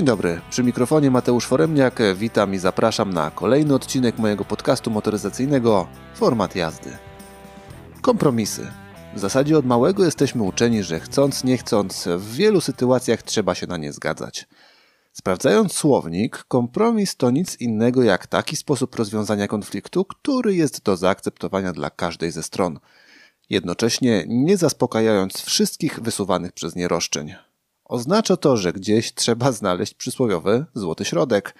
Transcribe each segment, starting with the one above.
Dzień dobry, przy mikrofonie Mateusz Foremniak, witam i zapraszam na kolejny odcinek mojego podcastu motoryzacyjnego Format jazdy. Kompromisy. W zasadzie od małego jesteśmy uczeni, że chcąc nie chcąc w wielu sytuacjach trzeba się na nie zgadzać. Sprawdzając słownik, kompromis to nic innego jak taki sposób rozwiązania konfliktu, który jest do zaakceptowania dla każdej ze stron, jednocześnie nie zaspokajając wszystkich wysuwanych przez nie roszczeń. Oznacza to, że gdzieś trzeba znaleźć przysłowiowy złoty środek.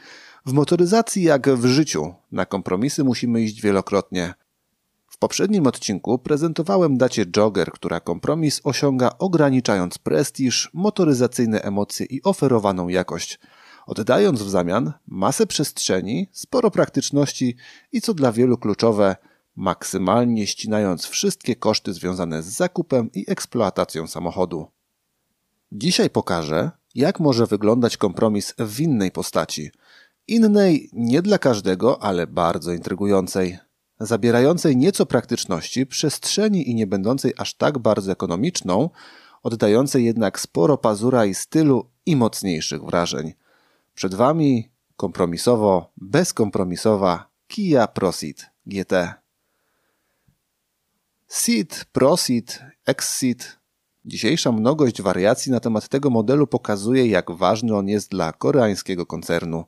W motoryzacji jak w życiu, na kompromisy musimy iść wielokrotnie. W poprzednim odcinku prezentowałem dacie Jogger, która kompromis osiąga ograniczając prestiż, motoryzacyjne emocje i oferowaną jakość, oddając w zamian masę przestrzeni, sporo praktyczności i co dla wielu kluczowe, maksymalnie ścinając wszystkie koszty związane z zakupem i eksploatacją samochodu. Dzisiaj pokażę, jak może wyglądać kompromis w innej postaci. Innej nie dla każdego, ale bardzo intrygującej. Zabierającej nieco praktyczności, przestrzeni i nie będącej aż tak bardzo ekonomiczną, oddającej jednak sporo pazura i stylu i mocniejszych wrażeń. Przed Wami kompromisowo, bezkompromisowa Kia Proceed GT. Seat, Proceed, Exit Dzisiejsza mnogość wariacji na temat tego modelu pokazuje, jak ważny on jest dla koreańskiego koncernu,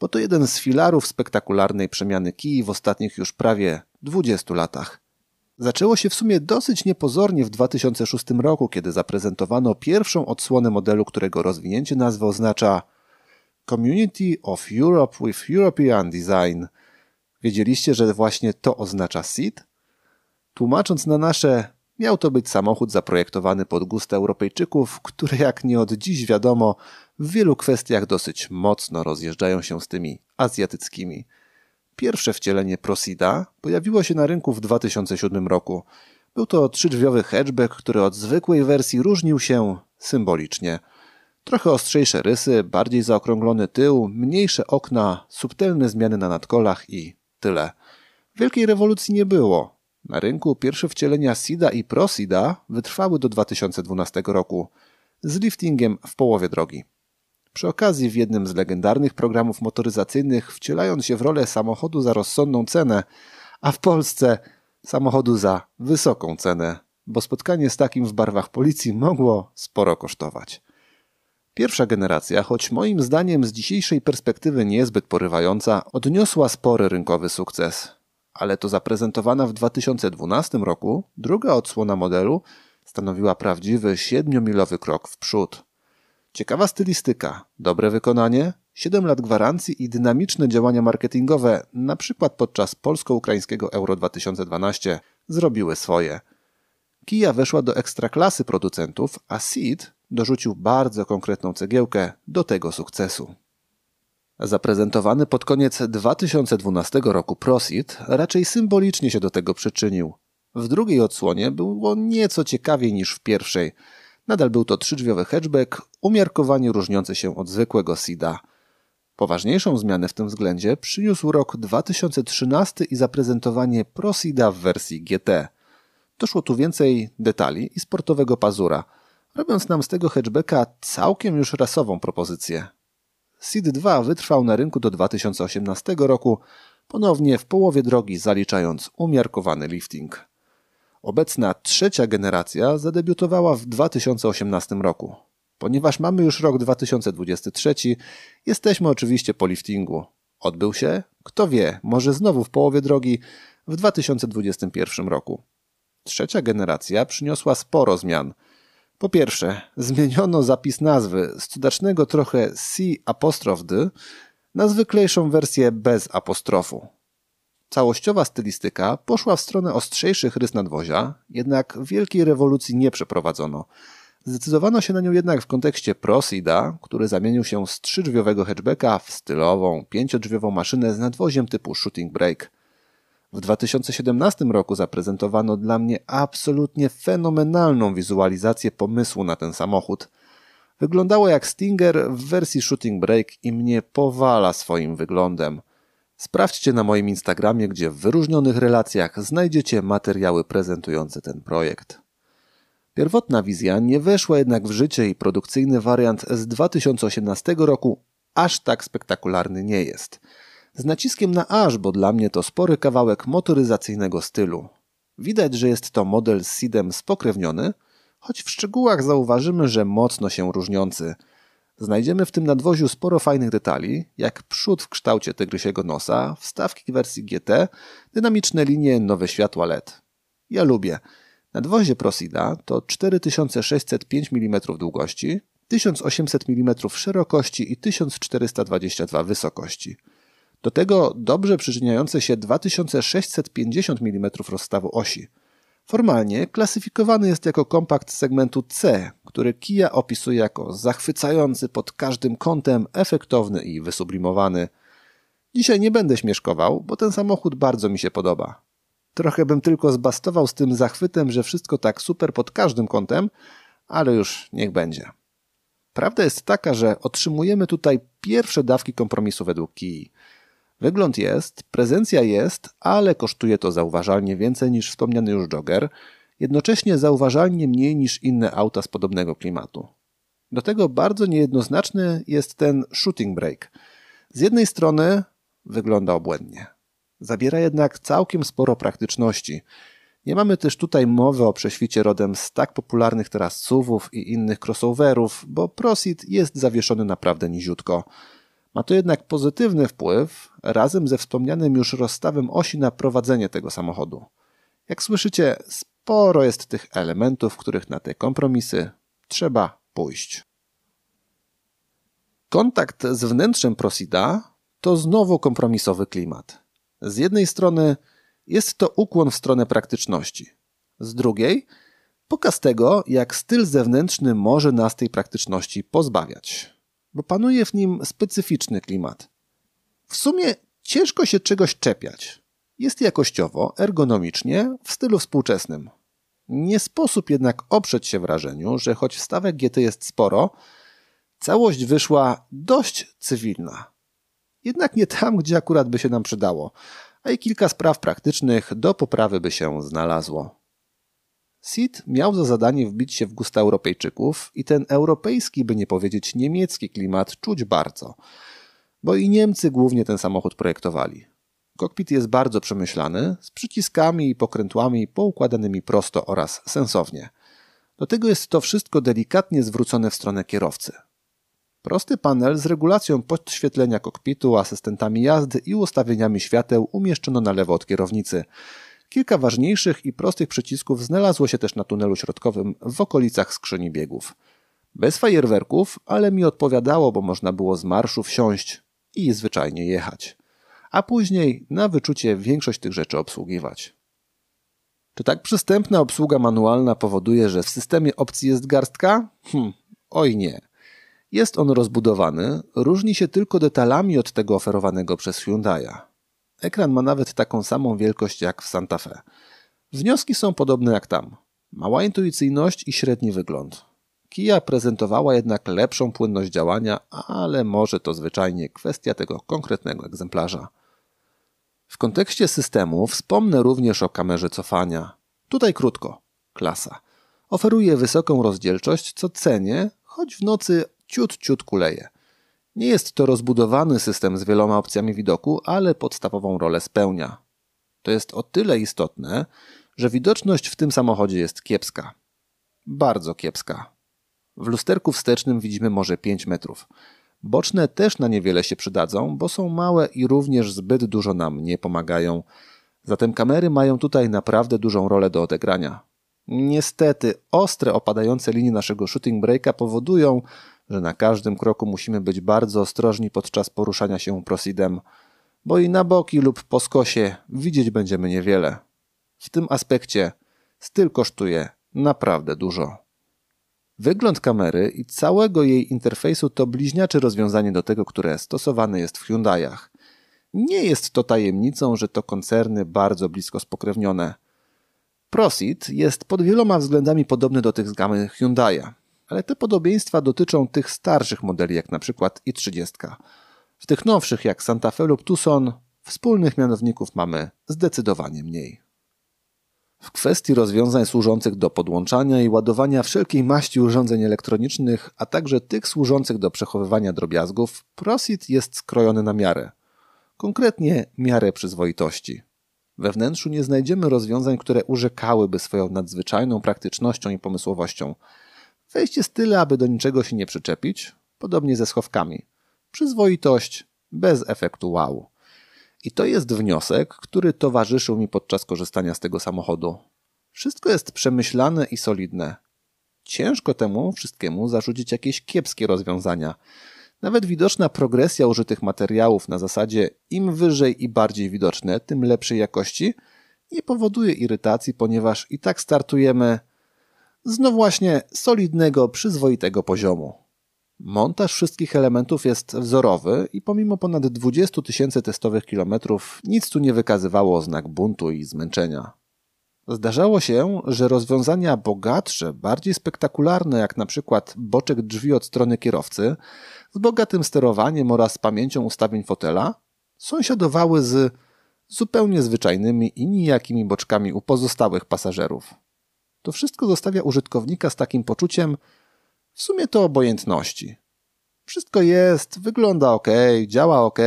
bo to jeden z filarów spektakularnej przemiany kij w ostatnich już prawie 20 latach. Zaczęło się w sumie dosyć niepozornie w 2006 roku, kiedy zaprezentowano pierwszą odsłonę modelu, którego rozwinięcie nazwy oznacza Community of Europe with European Design. Wiedzieliście, że właśnie to oznacza SEED? Tłumacząc na nasze Miał to być samochód zaprojektowany pod gust Europejczyków, które jak nie od dziś wiadomo, w wielu kwestiach dosyć mocno rozjeżdżają się z tymi azjatyckimi. Pierwsze wcielenie Prosida pojawiło się na rynku w 2007 roku. Był to trzydrzwiowy hatchback, który od zwykłej wersji różnił się symbolicznie. Trochę ostrzejsze rysy, bardziej zaokrąglony tył, mniejsze okna, subtelne zmiany na nadkolach i tyle. Wielkiej rewolucji nie było, na rynku pierwsze wcielenia SIDA i ProSIDA wytrwały do 2012 roku, z liftingiem w połowie drogi. Przy okazji w jednym z legendarnych programów motoryzacyjnych wcielając się w rolę samochodu za rozsądną cenę, a w Polsce samochodu za wysoką cenę, bo spotkanie z takim w barwach policji mogło sporo kosztować. Pierwsza generacja, choć moim zdaniem z dzisiejszej perspektywy niezbyt porywająca, odniosła spory rynkowy sukces ale to zaprezentowana w 2012 roku druga odsłona modelu stanowiła prawdziwy siedmiomilowy krok w przód. Ciekawa stylistyka, dobre wykonanie, 7 lat gwarancji i dynamiczne działania marketingowe, na przykład podczas polsko-ukraińskiego Euro 2012, zrobiły swoje. Kia weszła do ekstraklasy producentów, a Seat dorzucił bardzo konkretną cegiełkę do tego sukcesu. Zaprezentowany pod koniec 2012 roku Prosit raczej symbolicznie się do tego przyczynił. W drugiej odsłonie było nieco ciekawiej niż w pierwszej. Nadal był to trzydrzwiowy hatchback, umiarkowanie różniący się od zwykłego Sida. Poważniejszą zmianę w tym względzie przyniósł rok 2013 i zaprezentowanie Prosida w wersji GT. Doszło tu więcej detali i sportowego pazura, robiąc nam z tego hatchbacka całkiem już rasową propozycję. Seed 2 wytrwał na rynku do 2018 roku, ponownie w połowie drogi zaliczając umiarkowany lifting. Obecna trzecia generacja zadebiutowała w 2018 roku. Ponieważ mamy już rok 2023, jesteśmy oczywiście po liftingu. Odbył się? Kto wie, może znowu w połowie drogi w 2021 roku. Trzecia generacja przyniosła sporo zmian – po pierwsze, zmieniono zapis nazwy z cudacznego trochę C apostrof D na zwyklejszą wersję bez apostrofu. Całościowa stylistyka poszła w stronę ostrzejszych rys nadwozia, jednak wielkiej rewolucji nie przeprowadzono. Zdecydowano się na nią jednak w kontekście Prosida, który zamienił się z trzydrzwiowego hatchbacka w stylową, pięciodrzwiową maszynę z nadwoziem typu shooting brake – w 2017 roku zaprezentowano dla mnie absolutnie fenomenalną wizualizację pomysłu na ten samochód. Wyglądało jak Stinger w wersji Shooting Brake i mnie powala swoim wyglądem. Sprawdźcie na moim Instagramie, gdzie w wyróżnionych relacjach znajdziecie materiały prezentujące ten projekt. Pierwotna wizja nie weszła jednak w życie i produkcyjny wariant z 2018 roku aż tak spektakularny nie jest. Z naciskiem na aż, bo dla mnie to spory kawałek motoryzacyjnego stylu. Widać, że jest to model z SIDem spokrewniony, choć w szczegółach zauważymy, że mocno się różniący. Znajdziemy w tym nadwoziu sporo fajnych detali, jak przód w kształcie tygrysiego nosa, wstawki wersji GT, dynamiczne linie, nowe światła LED. Ja lubię. Nadwozie Prosida to 4605 mm długości, 1800 mm szerokości i 1422 wysokości. Do tego dobrze przyczyniające się 2650 mm rozstawu osi. Formalnie klasyfikowany jest jako kompakt segmentu C, który Kia opisuje jako zachwycający pod każdym kątem, efektowny i wysublimowany. Dzisiaj nie będę śmieszkował, bo ten samochód bardzo mi się podoba. Trochę bym tylko zbastował z tym zachwytem, że wszystko tak super pod każdym kątem, ale już niech będzie. Prawda jest taka, że otrzymujemy tutaj pierwsze dawki kompromisu według Kii. Wygląd jest, prezencja jest, ale kosztuje to zauważalnie więcej niż wspomniany już Jogger, jednocześnie zauważalnie mniej niż inne auta z podobnego klimatu. Do tego bardzo niejednoznaczny jest ten shooting brake. Z jednej strony wygląda obłędnie. Zabiera jednak całkiem sporo praktyczności. Nie mamy też tutaj mowy o prześwicie rodem z tak popularnych teraz SUVów i innych crossoverów, bo Prosit jest zawieszony naprawdę niziutko. Ma to jednak pozytywny wpływ razem ze wspomnianym już rozstawem osi na prowadzenie tego samochodu. Jak słyszycie, sporo jest tych elementów, których na te kompromisy trzeba pójść. Kontakt z wnętrzem Prosida to znowu kompromisowy klimat. Z jednej strony jest to ukłon w stronę praktyczności, z drugiej pokaz tego, jak styl zewnętrzny może nas tej praktyczności pozbawiać bo panuje w nim specyficzny klimat. W sumie ciężko się czegoś czepiać. Jest jakościowo, ergonomicznie, w stylu współczesnym. Nie sposób jednak oprzeć się wrażeniu, że choć wstawek GT jest sporo, całość wyszła dość cywilna. Jednak nie tam, gdzie akurat by się nam przydało, a i kilka spraw praktycznych do poprawy by się znalazło. Sid miał za zadanie wbić się w gusta Europejczyków i ten europejski, by nie powiedzieć niemiecki klimat czuć bardzo, bo i Niemcy głównie ten samochód projektowali. Kokpit jest bardzo przemyślany, z przyciskami i pokrętłami poukładanymi prosto oraz sensownie. Do tego jest to wszystko delikatnie zwrócone w stronę kierowcy. Prosty panel z regulacją podświetlenia kokpitu, asystentami jazdy i ustawieniami świateł umieszczono na lewo od kierownicy – Kilka ważniejszych i prostych przycisków znalazło się też na tunelu środkowym w okolicach skrzyni biegów. Bez fajerwerków, ale mi odpowiadało, bo można było z marszu wsiąść i zwyczajnie jechać. A później na wyczucie większość tych rzeczy obsługiwać. Czy tak przystępna obsługa manualna powoduje, że w systemie opcji jest garstka? Hm, oj nie. Jest on rozbudowany, różni się tylko detalami od tego oferowanego przez Hyundai'a. Ekran ma nawet taką samą wielkość jak w Santa Fe. Wnioski są podobne jak tam. Mała intuicyjność i średni wygląd. Kia prezentowała jednak lepszą płynność działania, ale może to zwyczajnie kwestia tego konkretnego egzemplarza. W kontekście systemu wspomnę również o kamerze cofania. Tutaj krótko. Klasa. Oferuje wysoką rozdzielczość, co cenię, choć w nocy ciut ciut kuleje. Nie jest to rozbudowany system z wieloma opcjami widoku, ale podstawową rolę spełnia. To jest o tyle istotne, że widoczność w tym samochodzie jest kiepska. Bardzo kiepska. W lusterku wstecznym widzimy może 5 metrów. Boczne też na niewiele się przydadzą, bo są małe i również zbyt dużo nam nie pomagają. Zatem kamery mają tutaj naprawdę dużą rolę do odegrania. Niestety, ostre opadające linie naszego shooting breaka powodują, że na każdym kroku musimy być bardzo ostrożni podczas poruszania się prosidem, bo i na boki lub po skosie widzieć będziemy niewiele. W tym aspekcie styl kosztuje naprawdę dużo. Wygląd kamery i całego jej interfejsu to bliźniacze rozwiązanie do tego, które stosowane jest w Hyundai'ach. Nie jest to tajemnicą, że to koncerny bardzo blisko spokrewnione. Prosit jest pod wieloma względami podobny do tych z gamy Hyundai'a ale te podobieństwa dotyczą tych starszych modeli, jak na przykład i30. W tych nowszych, jak Santa Fe lub Tucson, wspólnych mianowników mamy zdecydowanie mniej. W kwestii rozwiązań służących do podłączania i ładowania wszelkiej maści urządzeń elektronicznych, a także tych służących do przechowywania drobiazgów, Prosit jest skrojony na miarę. Konkretnie miarę przyzwoitości. We wnętrzu nie znajdziemy rozwiązań, które urzekałyby swoją nadzwyczajną praktycznością i pomysłowością. Wejście jest tyle, aby do niczego się nie przyczepić, podobnie ze schowkami. Przyzwoitość bez efektu wow. I to jest wniosek, który towarzyszył mi podczas korzystania z tego samochodu. Wszystko jest przemyślane i solidne. Ciężko temu wszystkiemu zarzucić jakieś kiepskie rozwiązania. Nawet widoczna progresja użytych materiałów na zasadzie im wyżej i bardziej widoczne, tym lepszej jakości nie powoduje irytacji, ponieważ i tak startujemy z no właśnie solidnego, przyzwoitego poziomu. Montaż wszystkich elementów jest wzorowy i pomimo ponad 20 tysięcy testowych kilometrów nic tu nie wykazywało oznak buntu i zmęczenia. Zdarzało się, że rozwiązania bogatsze, bardziej spektakularne, jak na przykład boczek drzwi od strony kierowcy, z bogatym sterowaniem oraz pamięcią ustawień fotela, sąsiadowały z zupełnie zwyczajnymi i nijakimi boczkami u pozostałych pasażerów. To wszystko zostawia użytkownika z takim poczuciem, w sumie to obojętności. Wszystko jest, wygląda ok, działa ok.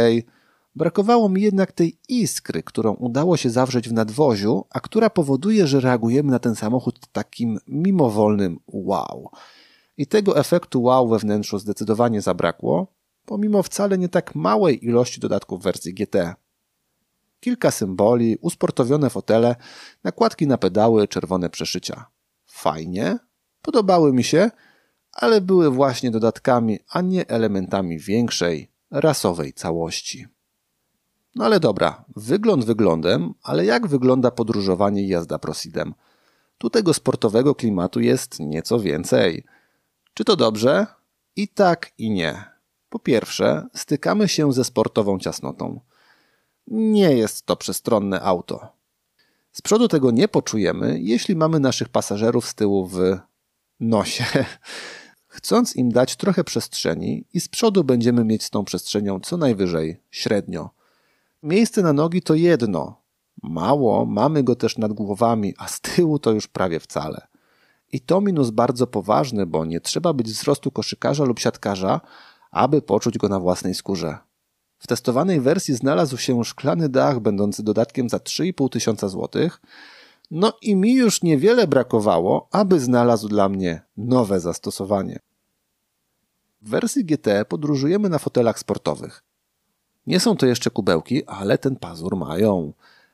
Brakowało mi jednak tej iskry, którą udało się zawrzeć w nadwoziu, a która powoduje, że reagujemy na ten samochód takim mimowolnym wow. I tego efektu wow we wnętrzu zdecydowanie zabrakło, pomimo wcale nie tak małej ilości dodatków wersji GT. Kilka symboli, usportowione fotele, nakładki na pedały, czerwone przeszycia. Fajnie, podobały mi się, ale były właśnie dodatkami, a nie elementami większej, rasowej całości. No ale dobra, wygląd wyglądem, ale jak wygląda podróżowanie i jazda prosidem? Tu tego sportowego klimatu jest nieco więcej. Czy to dobrze? I tak, i nie. Po pierwsze, stykamy się ze sportową ciasnotą. Nie jest to przestronne auto. Z przodu tego nie poczujemy, jeśli mamy naszych pasażerów z tyłu w nosie chcąc im dać trochę przestrzeni i z przodu będziemy mieć z tą przestrzenią co najwyżej średnio. Miejsce na nogi to jedno. Mało, mamy go też nad głowami, a z tyłu to już prawie wcale. I to minus bardzo poważny, bo nie trzeba być wzrostu koszykarza lub siatkarza, aby poczuć go na własnej skórze. W testowanej wersji znalazł się szklany dach będący dodatkiem za 3,5 tysiąca złotych, no i mi już niewiele brakowało, aby znalazł dla mnie nowe zastosowanie. W wersji GT podróżujemy na fotelach sportowych. Nie są to jeszcze kubełki, ale ten pazur mają.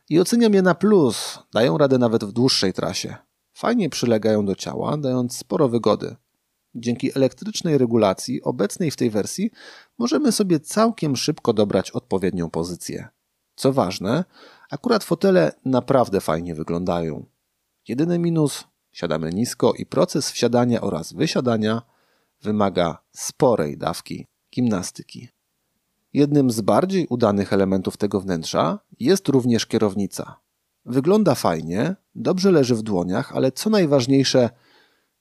I oceniam je na plus, dają radę nawet w dłuższej trasie. Fajnie przylegają do ciała, dając sporo wygody. Dzięki elektrycznej regulacji obecnej w tej wersji możemy sobie całkiem szybko dobrać odpowiednią pozycję. Co ważne, akurat fotele naprawdę fajnie wyglądają. Jedyny minus siadamy nisko i proces wsiadania oraz wysiadania wymaga sporej dawki gimnastyki. Jednym z bardziej udanych elementów tego wnętrza jest również kierownica. Wygląda fajnie, dobrze leży w dłoniach, ale co najważniejsze,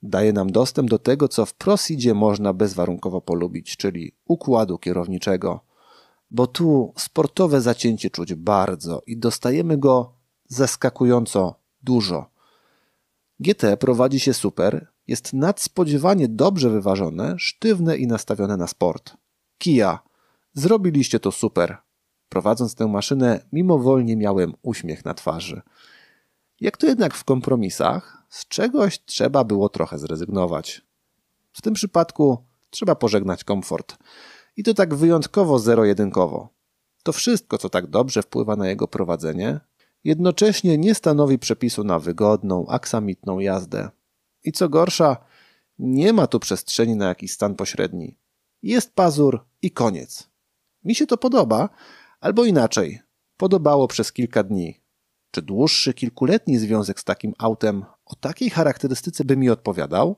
daje nam dostęp do tego, co w Prosidzie można bezwarunkowo polubić, czyli układu kierowniczego. Bo tu sportowe zacięcie czuć bardzo i dostajemy go zaskakująco dużo. GT prowadzi się super, jest nadspodziewanie dobrze wyważone, sztywne i nastawione na sport. Kia, zrobiliście to super. Prowadząc tę maszynę, mimowolnie miałem uśmiech na twarzy. Jak to jednak w kompromisach, z czegoś trzeba było trochę zrezygnować. W tym przypadku trzeba pożegnać komfort. I to tak wyjątkowo zero-jedynkowo. To wszystko, co tak dobrze wpływa na jego prowadzenie, jednocześnie nie stanowi przepisu na wygodną, aksamitną jazdę. I co gorsza, nie ma tu przestrzeni na jakiś stan pośredni. Jest pazur i koniec. Mi się to podoba, albo inaczej, podobało przez kilka dni. Czy dłuższy, kilkuletni związek z takim autem o takiej charakterystyce by mi odpowiadał?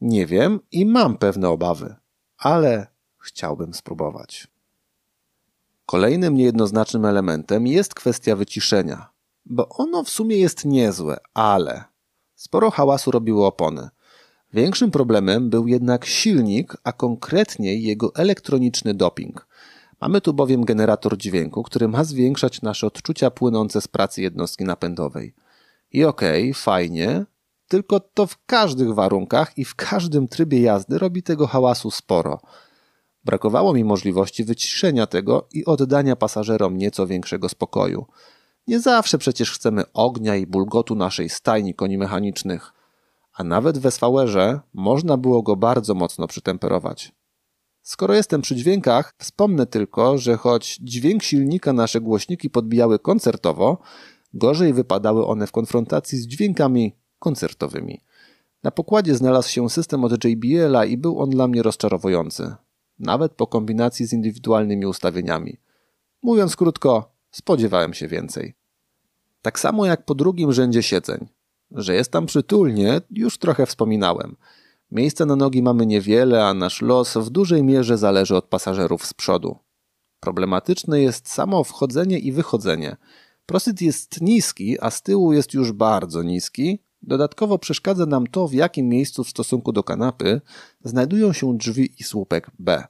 Nie wiem i mam pewne obawy, ale chciałbym spróbować. Kolejnym niejednoznacznym elementem jest kwestia wyciszenia, bo ono w sumie jest niezłe, ale Sporo hałasu robiły opony. Większym problemem był jednak silnik, a konkretniej jego elektroniczny doping. Mamy tu bowiem generator dźwięku, który ma zwiększać nasze odczucia płynące z pracy jednostki napędowej. I okej, okay, fajnie, tylko to w każdych warunkach i w każdym trybie jazdy robi tego hałasu sporo. Brakowało mi możliwości wyciszenia tego i oddania pasażerom nieco większego spokoju. Nie zawsze przecież chcemy ognia i bulgotu naszej stajni koni mechanicznych, a nawet w SVR można było go bardzo mocno przytemperować. Skoro jestem przy dźwiękach, wspomnę tylko, że choć dźwięk silnika nasze głośniki podbijały koncertowo, gorzej wypadały one w konfrontacji z dźwiękami koncertowymi. Na pokładzie znalazł się system od JBL-a i był on dla mnie rozczarowujący, nawet po kombinacji z indywidualnymi ustawieniami. Mówiąc krótko, spodziewałem się więcej. Tak samo jak po drugim rzędzie siedzeń. Że jest tam przytulnie, już trochę wspominałem. Miejsca na nogi mamy niewiele, a nasz los w dużej mierze zależy od pasażerów z przodu. Problematyczne jest samo wchodzenie i wychodzenie. Prosyt jest niski, a z tyłu jest już bardzo niski. Dodatkowo przeszkadza nam to, w jakim miejscu w stosunku do kanapy znajdują się drzwi i słupek B.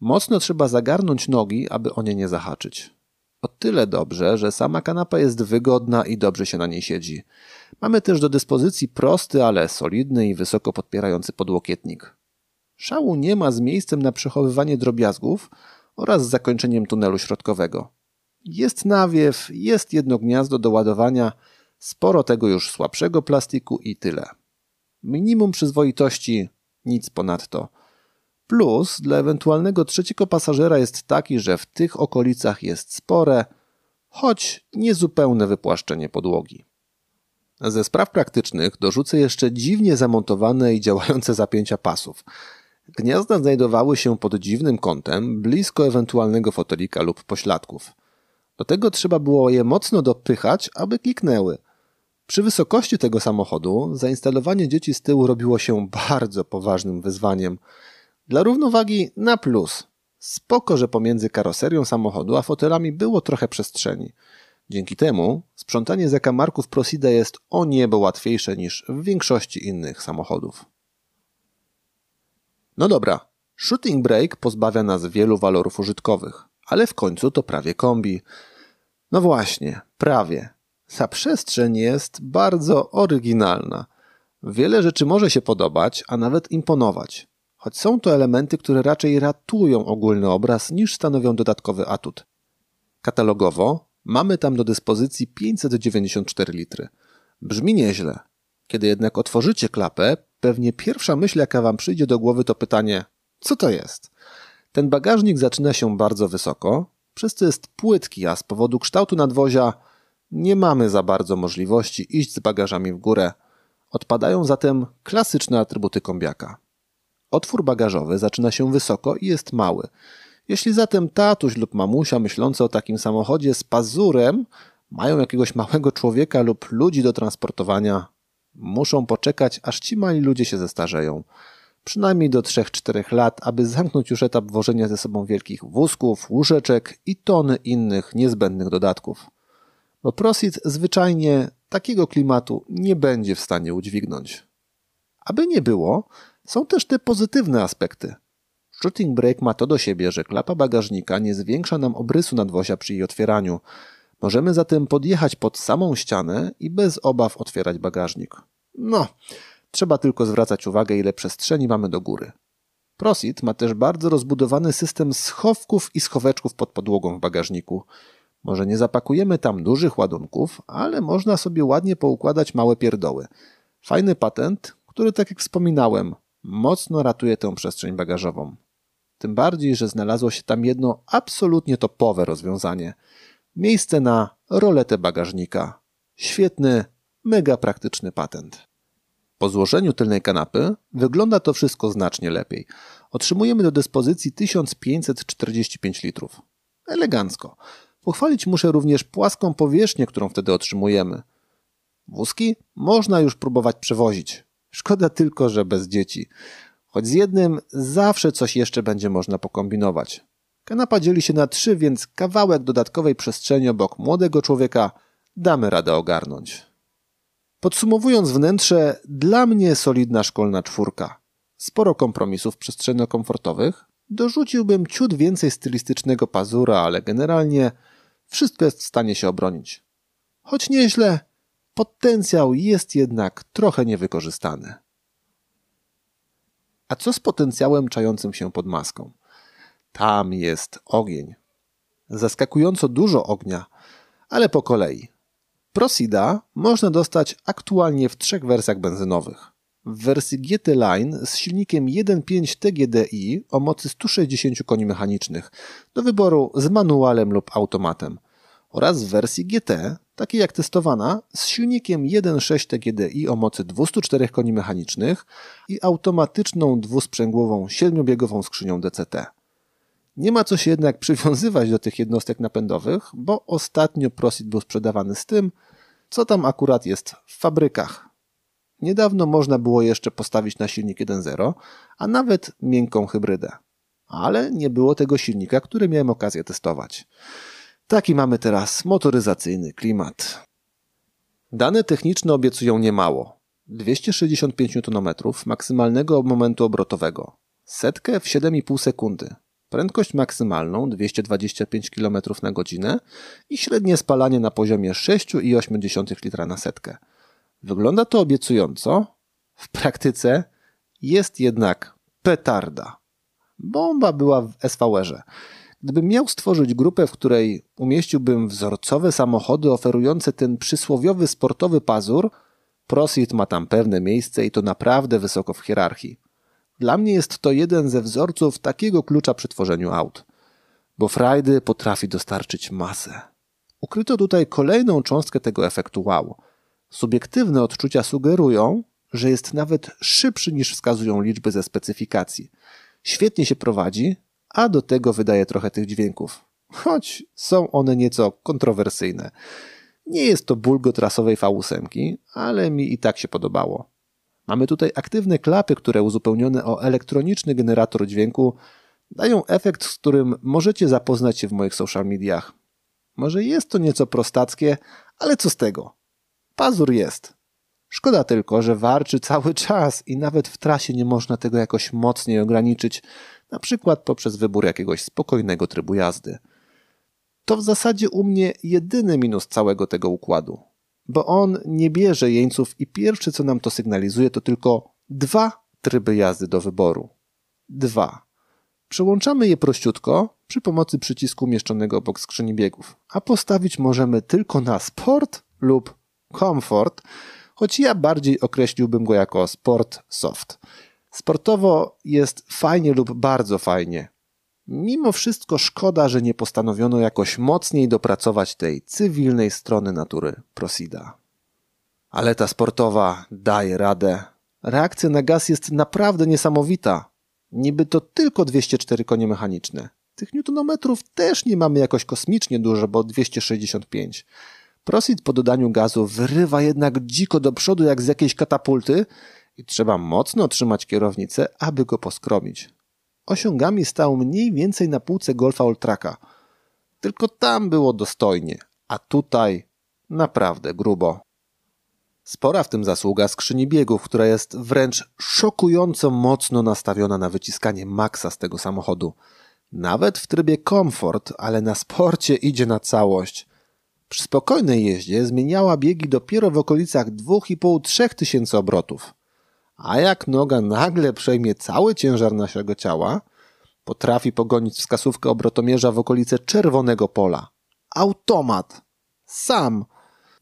Mocno trzeba zagarnąć nogi, aby o nie nie zahaczyć. O tyle dobrze, że sama kanapa jest wygodna i dobrze się na niej siedzi. Mamy też do dyspozycji prosty, ale solidny i wysoko podpierający podłokietnik. Szału nie ma z miejscem na przechowywanie drobiazgów oraz z zakończeniem tunelu środkowego. Jest nawiew, jest jedno gniazdo do ładowania, sporo tego już słabszego plastiku i tyle. Minimum przyzwoitości, nic ponadto. Plus dla ewentualnego trzeciego pasażera jest taki, że w tych okolicach jest spore, choć niezupełne wypłaszczenie podłogi. Ze spraw praktycznych dorzucę jeszcze dziwnie zamontowane i działające zapięcia pasów. Gniazda znajdowały się pod dziwnym kątem, blisko ewentualnego fotelika lub pośladków. Do tego trzeba było je mocno dopychać, aby kliknęły. Przy wysokości tego samochodu zainstalowanie dzieci z tyłu robiło się bardzo poważnym wyzwaniem. Dla równowagi na plus. Spoko, że pomiędzy karoserią samochodu a fotelami było trochę przestrzeni. Dzięki temu sprzątanie zakamarków Prosida jest o niebo łatwiejsze niż w większości innych samochodów. No dobra, Shooting Brake pozbawia nas wielu walorów użytkowych, ale w końcu to prawie kombi. No właśnie, prawie. Ta przestrzeń jest bardzo oryginalna. Wiele rzeczy może się podobać, a nawet imponować, choć są to elementy, które raczej ratują ogólny obraz niż stanowią dodatkowy atut. Katalogowo Mamy tam do dyspozycji 594 litry. Brzmi nieźle. Kiedy jednak otworzycie klapę, pewnie pierwsza myśl, jaka wam przyjdzie do głowy, to pytanie: co to jest? Ten bagażnik zaczyna się bardzo wysoko, przez co jest płytki, a z powodu kształtu nadwozia nie mamy za bardzo możliwości iść z bagażami w górę. Odpadają zatem klasyczne atrybuty kombiaka. Otwór bagażowy zaczyna się wysoko i jest mały. Jeśli zatem tatuś lub mamusia myślący o takim samochodzie z pazurem mają jakiegoś małego człowieka lub ludzi do transportowania, muszą poczekać, aż ci mali ludzie się zestarzeją. Przynajmniej do 3-4 lat, aby zamknąć już etap wożenia ze sobą wielkich wózków, łóżeczek i tony innych niezbędnych dodatków. Bo Prosit zwyczajnie takiego klimatu nie będzie w stanie udźwignąć. Aby nie było, są też te pozytywne aspekty. Shooting Brake ma to do siebie, że klapa bagażnika nie zwiększa nam obrysu nadwozia przy jej otwieraniu. Możemy zatem podjechać pod samą ścianę i bez obaw otwierać bagażnik. No, trzeba tylko zwracać uwagę, ile przestrzeni mamy do góry. Prosit ma też bardzo rozbudowany system schowków i schoweczków pod podłogą w bagażniku. Może nie zapakujemy tam dużych ładunków, ale można sobie ładnie poukładać małe pierdoły. Fajny patent, który, tak jak wspominałem, mocno ratuje tę przestrzeń bagażową. Tym bardziej, że znalazło się tam jedno absolutnie topowe rozwiązanie. Miejsce na roletę bagażnika. Świetny, mega praktyczny patent. Po złożeniu tylnej kanapy wygląda to wszystko znacznie lepiej. Otrzymujemy do dyspozycji 1545 litrów. Elegancko. Pochwalić muszę również płaską powierzchnię, którą wtedy otrzymujemy. Wózki można już próbować przewozić. Szkoda tylko, że bez dzieci. Choć z jednym zawsze coś jeszcze będzie można pokombinować. Kanapa dzieli się na trzy, więc kawałek dodatkowej przestrzeni obok młodego człowieka damy radę ogarnąć. Podsumowując wnętrze, dla mnie solidna szkolna czwórka. Sporo kompromisów przestrzenno-komfortowych. Dorzuciłbym ciut więcej stylistycznego pazura, ale generalnie wszystko jest w stanie się obronić. Choć nieźle, Potencjał jest jednak trochę niewykorzystany. A co z potencjałem czającym się pod maską? Tam jest ogień. Zaskakująco dużo ognia, ale po kolei. Prosida można dostać aktualnie w trzech wersjach benzynowych. W wersji GT Line z silnikiem 1.5 TGDI o mocy 160 koni mechanicznych do wyboru z manualem lub automatem oraz w wersji GT, takiej jak testowana, z silnikiem 1.6 TGDI o mocy 204 koni mechanicznych i automatyczną dwusprzęgłową siedmiobiegową skrzynią DCT. Nie ma co się jednak przywiązywać do tych jednostek napędowych, bo ostatnio Prosit był sprzedawany z tym, co tam akurat jest w fabrykach. Niedawno można było jeszcze postawić na silnik 1.0, a nawet miękką hybrydę. Ale nie było tego silnika, który miałem okazję testować. Taki mamy teraz motoryzacyjny klimat. Dane techniczne obiecują niemało. 265 Nm maksymalnego momentu obrotowego, setkę w 7,5 sekundy, prędkość maksymalną 225 km na godzinę i średnie spalanie na poziomie 6,8 litra na setkę. Wygląda to obiecująco, w praktyce jest jednak petarda. Bomba była w SVR-ze. Gdybym miał stworzyć grupę, w której umieściłbym wzorcowe samochody oferujące ten przysłowiowy sportowy pazur, Prosit ma tam pewne miejsce i to naprawdę wysoko w hierarchii. Dla mnie jest to jeden ze wzorców takiego klucza przy tworzeniu aut, bo frajdy potrafi dostarczyć masę. Ukryto tutaj kolejną cząstkę tego efektu wow. Subiektywne odczucia sugerują, że jest nawet szybszy niż wskazują liczby ze specyfikacji. Świetnie się prowadzi, a do tego wydaje trochę tych dźwięków, choć są one nieco kontrowersyjne. Nie jest to bulgot rasowej V8, ale mi i tak się podobało. Mamy tutaj aktywne klapy, które uzupełnione o elektroniczny generator dźwięku dają efekt, z którym możecie zapoznać się w moich social mediach. Może jest to nieco prostackie, ale co z tego? Pazur jest. Szkoda tylko, że warczy cały czas i nawet w trasie nie można tego jakoś mocniej ograniczyć, na przykład poprzez wybór jakiegoś spokojnego trybu jazdy. To w zasadzie u mnie jedyny minus całego tego układu, bo on nie bierze jeńców i pierwsze co nam to sygnalizuje to tylko dwa tryby jazdy do wyboru. Dwa. Przełączamy je prościutko przy pomocy przycisku umieszczonego obok skrzyni biegów, a postawić możemy tylko na sport lub komfort, choć ja bardziej określiłbym go jako sport soft. Sportowo jest fajnie lub bardzo fajnie. Mimo wszystko szkoda, że nie postanowiono jakoś mocniej dopracować tej cywilnej strony natury Prosida. Ale ta sportowa daje radę. Reakcja na gaz jest naprawdę niesamowita. Niby to tylko 204 konie mechaniczne. Tych newtonometrów też nie mamy jakoś kosmicznie dużo, bo 265. Prosit po dodaniu gazu wyrywa jednak dziko do przodu jak z jakiejś katapulty i trzeba mocno trzymać kierownicę, aby go poskromić. Osiągami stał mniej więcej na półce Golfa Ultraka. Tylko tam było dostojnie, a tutaj naprawdę grubo. Spora w tym zasługa skrzyni biegów, która jest wręcz szokująco mocno nastawiona na wyciskanie maksa z tego samochodu. Nawet w trybie komfort, ale na sporcie idzie na całość. Przy spokojnej jeździe zmieniała biegi dopiero w okolicach 2,5-3 tysięcy obrotów. A jak noga nagle przejmie cały ciężar naszego ciała, potrafi pogonić wskazówkę obrotomierza w okolice czerwonego pola. Automat! Sam!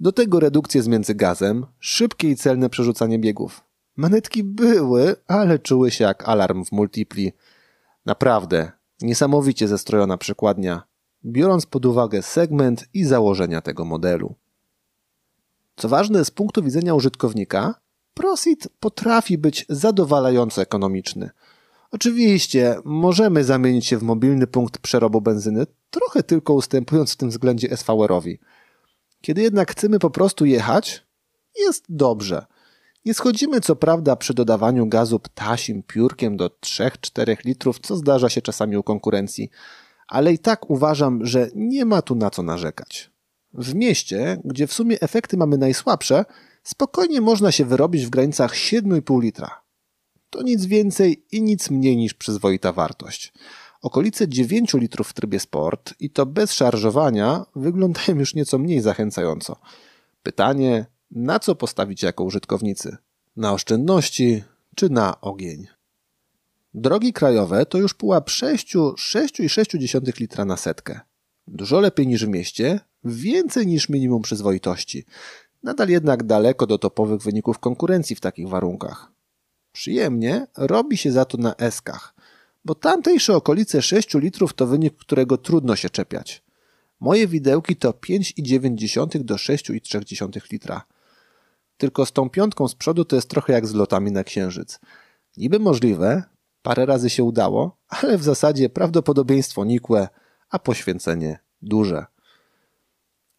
Do tego redukcje z międzygazem, szybkie i celne przerzucanie biegów. Manetki były, ale czuły się jak alarm w multipli. Naprawdę, niesamowicie zestrojona przykładnia, biorąc pod uwagę segment i założenia tego modelu. Co ważne, z punktu widzenia użytkownika, Prosit potrafi być zadowalająco ekonomiczny. Oczywiście możemy zamienić się w mobilny punkt przerobu benzyny, trochę tylko ustępując w tym względzie SVR-owi. Kiedy jednak chcemy po prostu jechać, jest dobrze. Nie schodzimy co prawda przy dodawaniu gazu ptasim piórkiem do 3-4 litrów, co zdarza się czasami u konkurencji, ale i tak uważam, że nie ma tu na co narzekać. W mieście, gdzie w sumie efekty mamy najsłabsze, spokojnie można się wyrobić w granicach 7,5 litra. To nic więcej i nic mniej niż przyzwoita wartość. Okolice 9 litrów w trybie sport i to bez szarżowania wyglądają już nieco mniej zachęcająco. Pytanie, na co postawić jako użytkownicy? Na oszczędności czy na ogień? Drogi krajowe to już pułap 6, 6,6 litra na setkę. Dużo lepiej niż w mieście, więcej niż minimum przyzwoitości. Nadal jednak daleko do topowych wyników konkurencji w takich warunkach. Przyjemnie robi się za to na eskach, bo tamtejsze okolice 6 litrów to wynik, którego trudno się czepiać. Moje widełki to 5,9 do 6,3 litra. Tylko z tą piątką z przodu to jest trochę jak z lotami na księżyc. Niby możliwe, parę razy się udało, ale w zasadzie prawdopodobieństwo nikłe, a poświęcenie duże.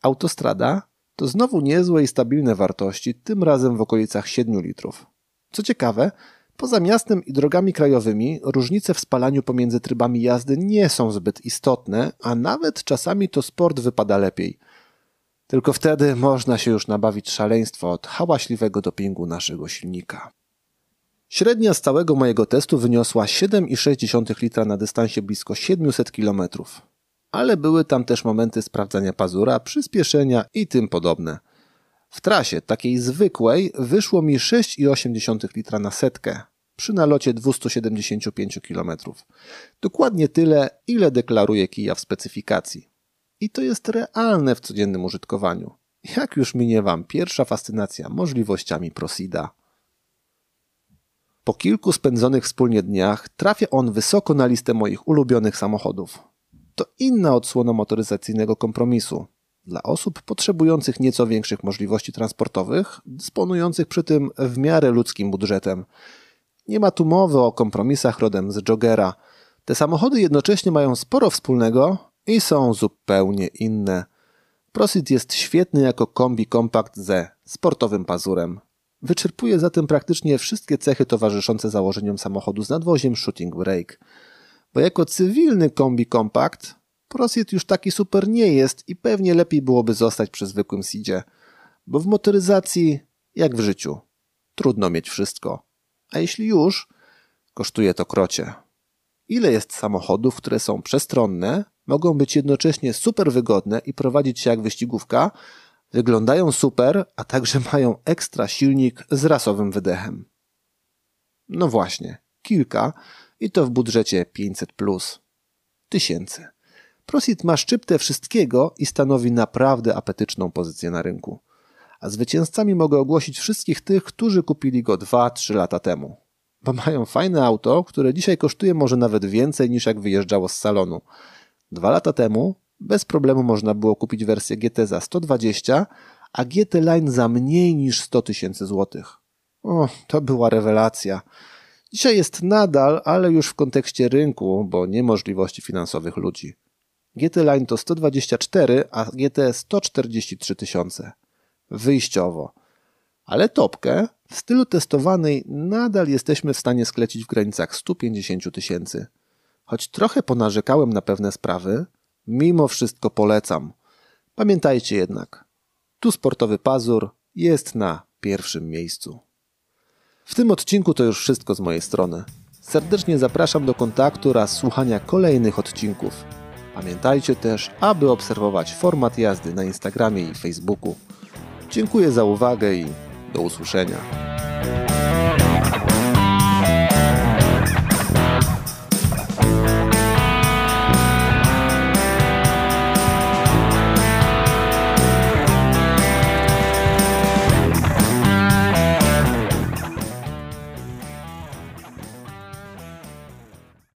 Autostrada to znowu niezłe i stabilne wartości, tym razem w okolicach 7 litrów. Co ciekawe, poza miastem i drogami krajowymi różnice w spalaniu pomiędzy trybami jazdy nie są zbyt istotne, a nawet czasami to sport wypada lepiej. Tylko wtedy można się już nabawić szaleństwa od hałaśliwego dopingu naszego silnika. Średnia z całego mojego testu wyniosła 7,6 litra na dystansie blisko 700 km. Ale były tam też momenty sprawdzania pazura, przyspieszenia i tym podobne. W trasie takiej zwykłej wyszło mi 6,8 litra na setkę przy nalocie 275 km. Dokładnie tyle, ile deklaruje kija w specyfikacji. I to jest realne w codziennym użytkowaniu. Jak już minie Wam pierwsza fascynacja możliwościami Prosida. Po kilku spędzonych wspólnie dniach trafia on wysoko na listę moich ulubionych samochodów. To inna odsłona motoryzacyjnego kompromisu. Dla osób potrzebujących nieco większych możliwości transportowych, dysponujących przy tym w miarę ludzkim budżetem. Nie ma tu mowy o kompromisach rodem z Jogera. Te samochody jednocześnie mają sporo wspólnego i są zupełnie inne. Prosit jest świetny jako kombi kompakt ze sportowym pazurem. Wyczerpuje zatem praktycznie wszystkie cechy towarzyszące założeniom samochodu z nadwoziem Shooting Brake. Bo jako cywilny kombi kompakt Prosit już taki super nie jest i pewnie lepiej byłoby zostać przy zwykłym Sidzie. Bo w motoryzacji, jak w życiu, trudno mieć wszystko. A jeśli już, kosztuje to krocie. Ile jest samochodów, które są przestronne, mogą być jednocześnie super wygodne i prowadzić się jak wyścigówka, wyglądają super, a także mają ekstra silnik z rasowym wydechem. No właśnie, kilka i to w budżecie 500 plus tysięcy. Prosit ma szczyptę wszystkiego i stanowi naprawdę apetyczną pozycję na rynku. A zwycięzcami mogę ogłosić wszystkich tych, którzy kupili go 2-3 lata temu. Bo mają fajne auto, które dzisiaj kosztuje może nawet więcej niż jak wyjeżdżało z salonu. Dwa lata temu bez problemu można było kupić wersję GT za 120, a GT Line za mniej niż 100 tysięcy złotych. O, to była rewelacja. Dzisiaj jest nadal, ale już w kontekście rynku, bo nie możliwości finansowych ludzi. GT Line to 124, a GT 143 tysiące. Wyjściowo. Ale topkę w stylu testowanej nadal jesteśmy w stanie sklecić w granicach 150 tysięcy. Choć trochę ponarzekałem na pewne sprawy, mimo wszystko polecam. Pamiętajcie jednak, tu sportowy pazur jest na pierwszym miejscu. W tym odcinku to już wszystko z mojej strony. Serdecznie zapraszam do kontaktu oraz słuchania kolejnych odcinków. Pamiętajcie też, aby obserwować format jazdy na Instagramie i Facebooku. Dziękuję za uwagę i do usłyszenia.